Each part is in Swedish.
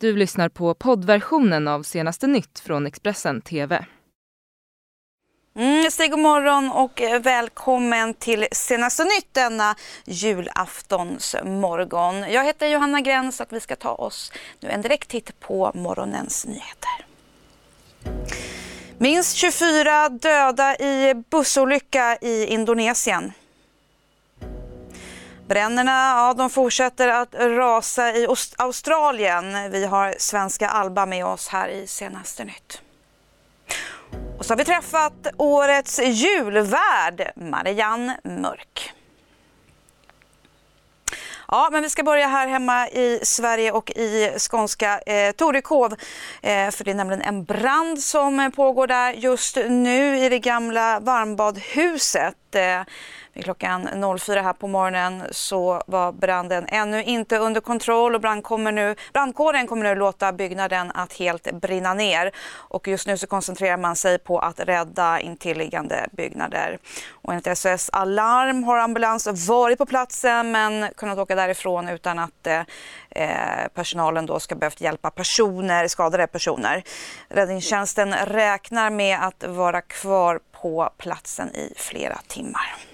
Du lyssnar på poddversionen av senaste nytt från Expressen TV. Mm, Stig, god morgon och eh, välkommen till senaste nytt denna julaftonsmorgon. Jag heter Johanna Gräns och vi ska ta oss nu en direkt titt på morgonens nyheter. Minst 24 döda i bussolycka i Indonesien. Bränderna ja, de fortsätter att rasa i Australien. Vi har svenska Alba med oss här i senaste nytt. Och så har vi träffat årets julvärd, Marianne Mörk. Ja, men vi ska börja här hemma i Sverige och i skånska eh, Torekov. Eh, för det är nämligen en brand som pågår där just nu i det gamla varmbadhuset. Eh, vid klockan 04 här på morgonen så var branden ännu inte under kontroll och brand kommer nu, brandkåren kommer nu låta byggnaden att helt brinna ner. Och just nu så koncentrerar man sig på att rädda intilliggande byggnader. Och enligt SOS Alarm har ambulans varit på platsen men kunnat åka därifrån utan att eh, eh personalen då ska behövt hjälpa personer, skadade personer. Räddningstjänsten räknar med att vara kvar på platsen i flera timmar.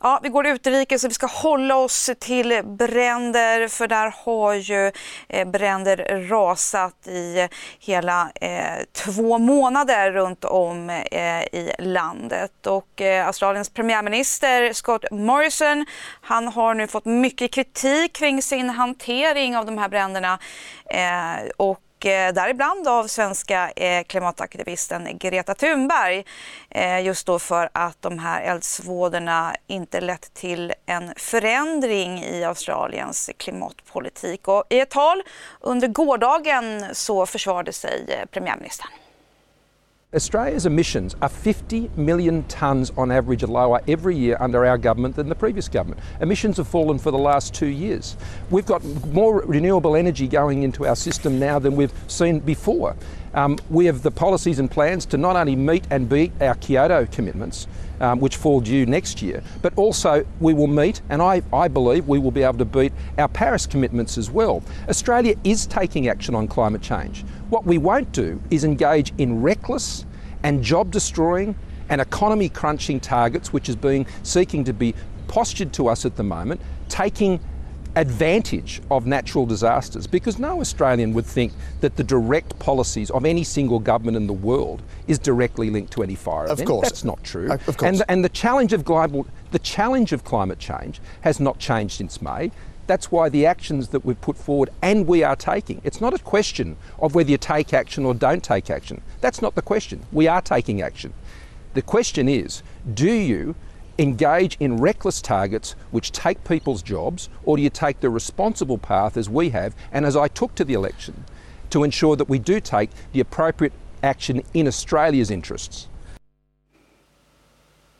Ja, vi går utrikes och vi ska hålla oss till bränder för där har ju eh, bränder rasat i hela eh, två månader runt om eh, i landet. Och eh, Australiens premiärminister Scott Morrison han har nu fått mycket kritik kring sin hantering av de här bränderna. Eh, och Eh, däribland av svenska eh, klimataktivisten Greta Thunberg. Eh, just då för att de här eldsvådorna inte lett till en förändring i Australiens klimatpolitik. Och I ett tal under gårdagen så försvarade sig premiärministern. Australia's emissions are 50 million tonnes on average lower every year under our government than the previous government. Emissions have fallen for the last two years. We've got more renewable energy going into our system now than we've seen before. Um, we have the policies and plans to not only meet and beat our Kyoto commitments, um, which fall due next year, but also we will meet, and I, I believe we will be able to beat our Paris commitments as well. Australia is taking action on climate change. What we won't do is engage in reckless and job destroying and economy crunching targets, which is being seeking to be postured to us at the moment, taking advantage of natural disasters because no Australian would think that the direct policies of any single government in the world is directly linked to any fire of event. Course. That's not true. Of course. And, and the challenge of global the challenge of climate change has not changed since May. That's why the actions that we've put forward and we are taking, it's not a question of whether you take action or don't take action. That's not the question. We are taking action. The question is, do you engage in reckless targets which take people's jobs, or do you take the responsible path as we have and as I took to the election to ensure that we do take the appropriate action in Australia's interests?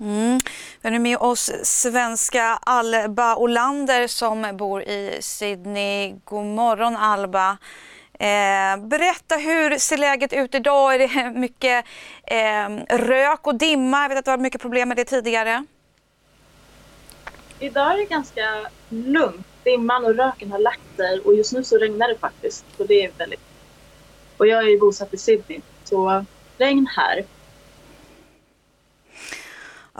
Mm. Vi har nu med oss svenska Alba Olander som bor i Sydney. God morgon Alba. Eh, berätta hur ser läget ut idag? Är det mycket eh, rök och dimma? Jag vet att det var mycket problem med det tidigare. Idag är det ganska lugnt. Dimman och röken har lagt sig och just nu så regnar det faktiskt. Så det är väldigt... Och jag är ju bosatt i Sydney, så regn här.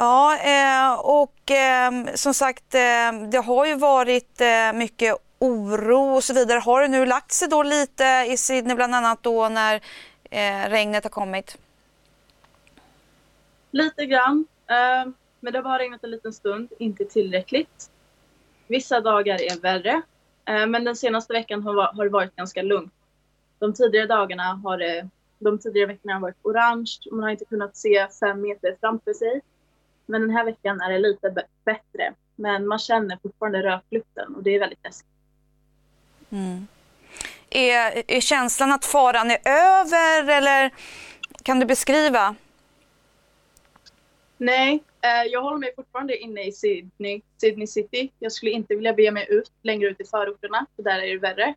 Ja, eh, och eh, som sagt, eh, det har ju varit eh, mycket oro och så vidare. Har det nu lagt sig då lite i Sydney bland annat då när eh, regnet har kommit? Lite grann. Ehm, men det har bara regnat en liten stund, inte tillräckligt. Vissa dagar är värre, eh, men den senaste veckan har, det varit ganska lugnt. De tidigare dagarna har det, de tidigare veckorna har varit orange, man har inte kunnat se fem meter framför sig. Men den här veckan är det lite bättre. Men man känner fortfarande röklukten och det är väldigt läskigt. Mm. Är, är känslan att faran är över eller kan du beskriva? Nej, Eh, jag håller mig fortfarande inne i Sydney, Sydney City. Jag skulle inte vilja bege mig ut längre ut i förorterna, för där är det värre.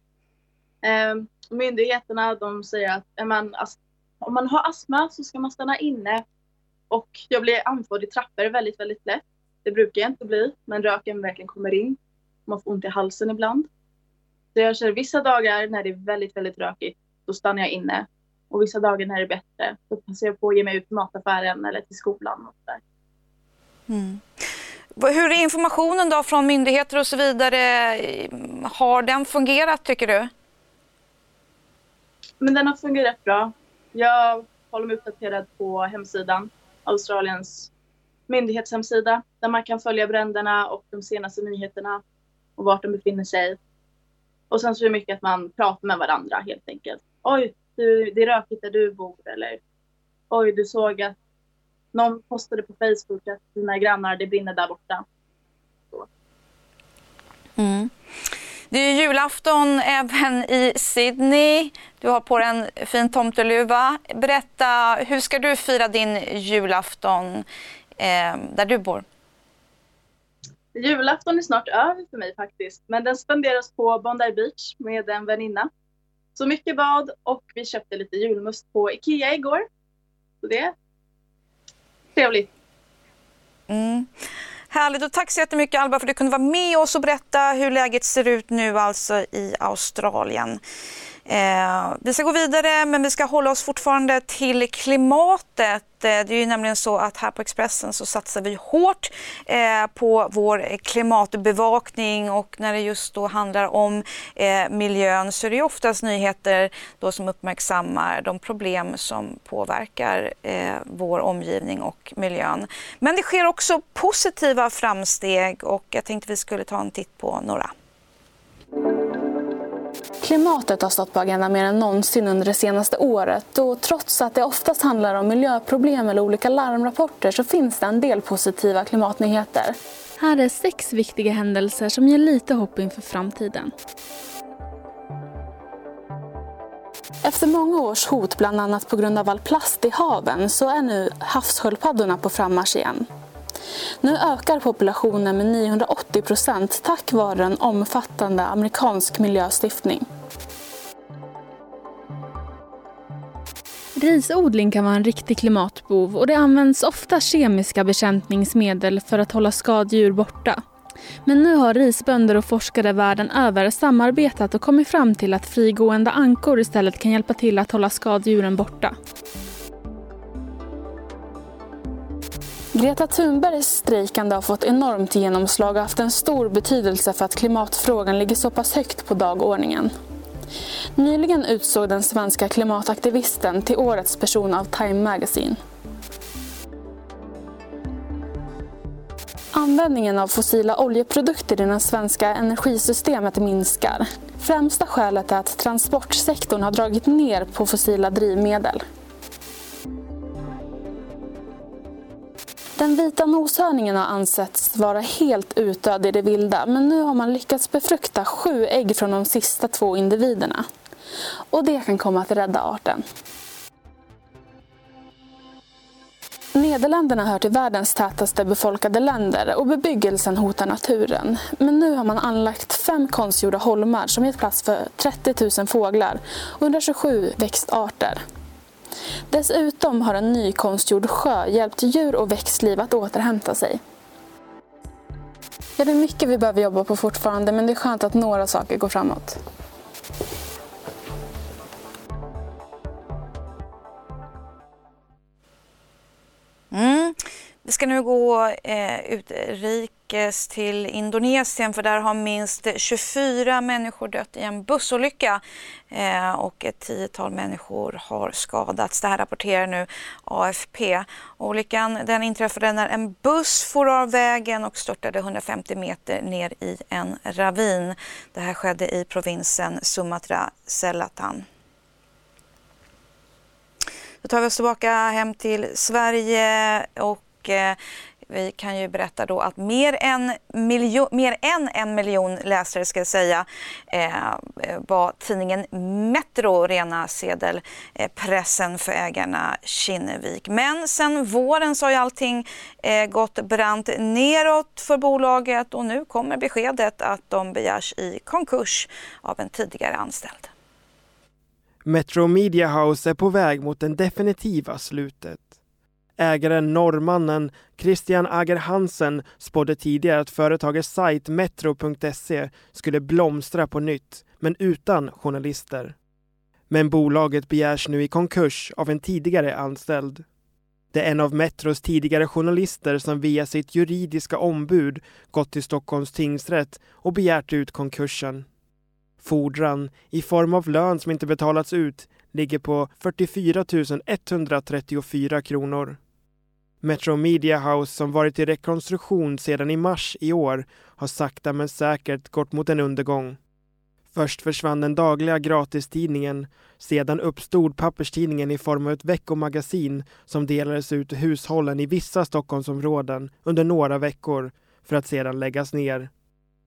Ehm, myndigheterna de säger att man, om man har astma så ska man stanna inne. Och jag blir andfådd i trappor väldigt, väldigt lätt. Det brukar jag inte bli, men röken verkligen kommer in. Man får ont i halsen ibland. Så jag kör vissa dagar när det är väldigt, väldigt rökigt, då stannar jag inne. Och vissa dagar när det är bättre, då passar jag på att ge mig ut till mataffären eller till skolan. Och där. Mm. Hur är informationen då från myndigheter och så vidare? Har den fungerat tycker du? Men den har fungerat bra. Jag håller mig uppdaterad på hemsidan, Australiens myndighetshemsida, där man kan följa bränderna och de senaste nyheterna och vart de befinner sig. Och sen så är det mycket att man pratar med varandra helt enkelt. Oj, du, det är rökigt där du bor eller oj, du såg att någon postade på Facebook att dina grannar, det brinner där borta. Mm. Det är julafton även i Sydney. Du har på dig en fin tomteluva. Berätta, hur ska du fira din julafton eh, där du bor? Julafton är snart över för mig faktiskt, men den spenderas på Bondi Beach med en väninna. Så mycket bad och vi köpte lite julmust på Ikea igår. Så det är trevligt. Mm. Härligt och tack så jättemycket Alba för att du kunde vara med oss och berätta hur läget ser ut nu alltså i Australien. Eh, vi ska gå vidare men vi ska hålla oss fortfarande till klimatet. Eh, det är ju nämligen så att här på Expressen så satsar vi hårt eh, på vår klimatbevakning och när det just då handlar om eh, miljön så är det oftast nyheter då som uppmärksammar de problem som påverkar eh, vår omgivning och miljön. Men det sker också positiva framsteg och jag tänkte vi skulle ta en titt på några. Klimatet har stått på agendan mer än någonsin under det senaste året och trots att det oftast handlar om miljöproblem eller olika larmrapporter så finns det en del positiva klimatnyheter. Här är sex viktiga händelser som ger lite hopp inför framtiden. Efter många års hot, bland annat på grund av all plast i haven, så är nu havssköldpaddorna på frammarsch igen. Nu ökar populationen med 980 procent tack vare en omfattande amerikansk miljöstiftning. Risodling kan vara en riktig klimatbov och det används ofta kemiska bekämpningsmedel för att hålla skadedjur borta. Men nu har risbönder och forskare världen över samarbetat och kommit fram till att frigående ankor istället kan hjälpa till att hålla skadedjuren borta. Greta Thunbergs strejkande har fått enormt genomslag och haft en stor betydelse för att klimatfrågan ligger så pass högt på dagordningen. Nyligen utsåg den svenska klimataktivisten till årets person av Time Magazine. Användningen av fossila oljeprodukter i det svenska energisystemet minskar. Främsta skälet är att transportsektorn har dragit ner på fossila drivmedel. Den vita noshörningen har ansetts vara helt utdöd i det vilda men nu har man lyckats befrukta sju ägg från de sista två individerna. Och det kan komma att rädda arten. Nederländerna hör till världens tätaste befolkade länder och bebyggelsen hotar naturen. Men nu har man anlagt fem konstgjorda holmar som gett plats för 30 000 fåglar och 127 växtarter. Dessutom har en ny konstgjord sjö hjälpt djur och växtliv att återhämta sig. Ja, det är mycket vi behöver jobba på fortfarande men det är skönt att några saker går framåt. Ska nu gå eh, utrikes till Indonesien för där har minst 24 människor dött i en bussolycka eh, och ett tiotal människor har skadats. Det här rapporterar nu AFP. Olyckan den inträffade när en buss for av vägen och störtade 150 meter ner i en ravin. Det här skedde i provinsen Sumatra Selatan. Då tar vi oss tillbaka hem till Sverige och Eh, vi kan ju berätta då att mer än, miljo, mer än en miljon läsare ska jag säga eh, var tidningen Metro rena sedelpressen eh, för ägarna Kinnevik. Men sen våren så har ju allting eh, gått brant neråt för bolaget och nu kommer beskedet att de begärs i konkurs av en tidigare anställd. Metro Media House är på väg mot det definitiva slutet. Ägaren norrmannen Christian Ager Hansen spådde tidigare att företagets sajt metro.se skulle blomstra på nytt, men utan journalister. Men bolaget begärs nu i konkurs av en tidigare anställd. Det är en av Metros tidigare journalister som via sitt juridiska ombud gått till Stockholms tingsrätt och begärt ut konkursen. Fordran i form av lön som inte betalats ut ligger på 44 134 kronor. Metro Media House som varit i rekonstruktion sedan i mars i år har sakta men säkert gått mot en undergång. Först försvann den dagliga gratistidningen, sedan uppstod papperstidningen i form av ett veckomagasin som delades ut till hushållen i vissa Stockholmsområden under några veckor för att sedan läggas ner.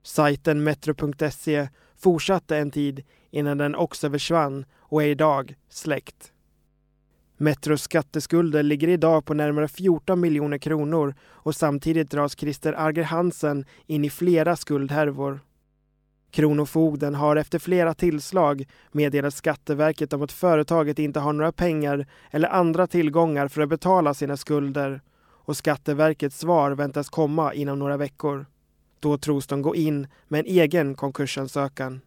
Sajten metro.se fortsatte en tid innan den också försvann och är idag släckt. Metros skatteskulder ligger idag på närmare 14 miljoner kronor och samtidigt dras Christer Arger Hansen in i flera skuldhärvor. Kronofogden har efter flera tillslag meddelat Skatteverket om att företaget inte har några pengar eller andra tillgångar för att betala sina skulder och Skatteverkets svar väntas komma inom några veckor. Då tros de gå in med en egen konkursansökan.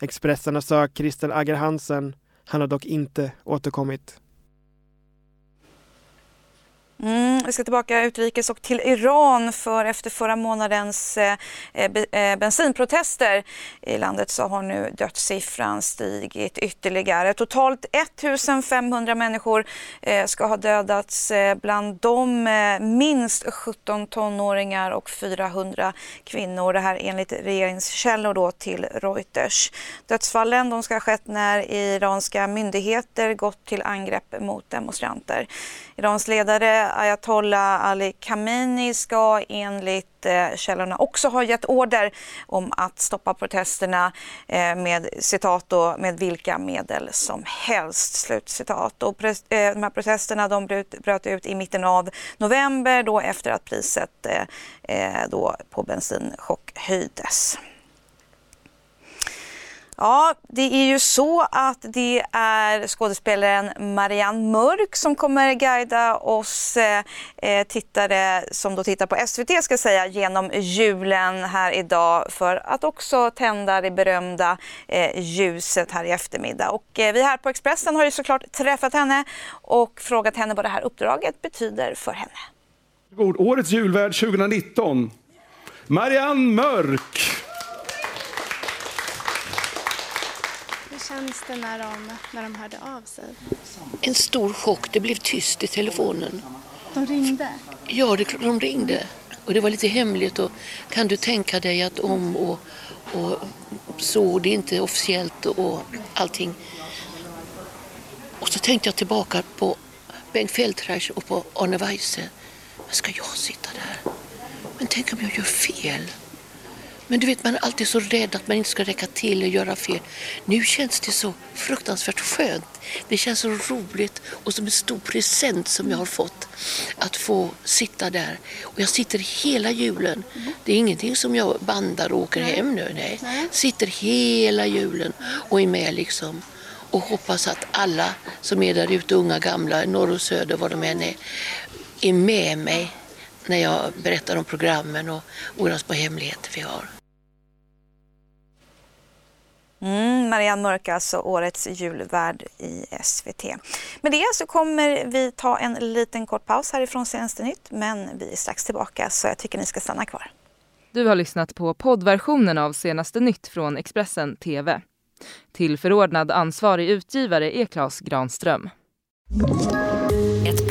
Expressen har sökt Christer Agger-Hansen. Han har dock inte återkommit. Mm, vi ska tillbaka utrikes och till Iran för efter förra månadens eh, eh, eh bensinprotester i landet så har nu dödssiffran stigit ytterligare. Totalt 1500 människor eh, ska ha dödats, eh, bland dem eh, minst 17 tonåringar och 400 kvinnor. Det här enligt regeringskällor då till Reuters. Dödsfallen de ska ha skett när iranska myndigheter gått till angrepp mot demonstranter. Irans ledare ayatollah Ali Khamenei ska enligt eh, källorna också ha gett order om att stoppa protesterna eh, med citat då, med vilka medel som helst. Slut citat. Och eh, de här protesterna de bröt, bröt ut i mitten av november då efter att priset då på bensin chockhöjdes. Ja, det är ju så att det är skådespelaren Marianne Mörk som kommer guida oss eh, eh tittare som då tittar på SVT ska säga genom julen här idag för att också tända det berömda eh, ljuset här i eftermiddag. Och eh, vi här på Expressen har ju såklart träffat henne och frågat henne vad det här uppdraget betyder för henne. God, årets julvärd 2019, Marianne Mörk. Känns det när de, när de hörde av sig? En stor chock. Det blev tyst i telefonen. De ringde? Ja, det, de ringde. Och det var lite hemligt. Och, kan du tänka dig att om och, och så, det är inte officiellt och allting. Och så tänkte jag tillbaka på Bengt Feldreich och på Arne Weise. Men ska jag sitta där? Men tänk om jag gör fel? Men du vet, man är alltid så rädd att man inte ska räcka till och göra fel. Nu känns det så fruktansvärt skönt. Det känns så roligt och som en stor present som jag har fått att få sitta där. Och jag sitter hela julen. Det är ingenting som jag bandar och åker hem nu. Nej. Sitter hela julen och är med liksom. Och hoppas att alla som är där ute, unga, gamla, norr och söder, var de än är, är med mig när jag berättar om programmen och våra små hemligheter vi har. Mm, Marianne Mörk, alltså årets julvärd i SVT. Med det så kommer vi ta en liten kort paus härifrån Senaste Nytt, men vi är strax tillbaka så jag tycker ni ska stanna kvar. Du har lyssnat på poddversionen av Senaste Nytt från Expressen TV. Tillförordnad ansvarig utgivare är Klas Granström.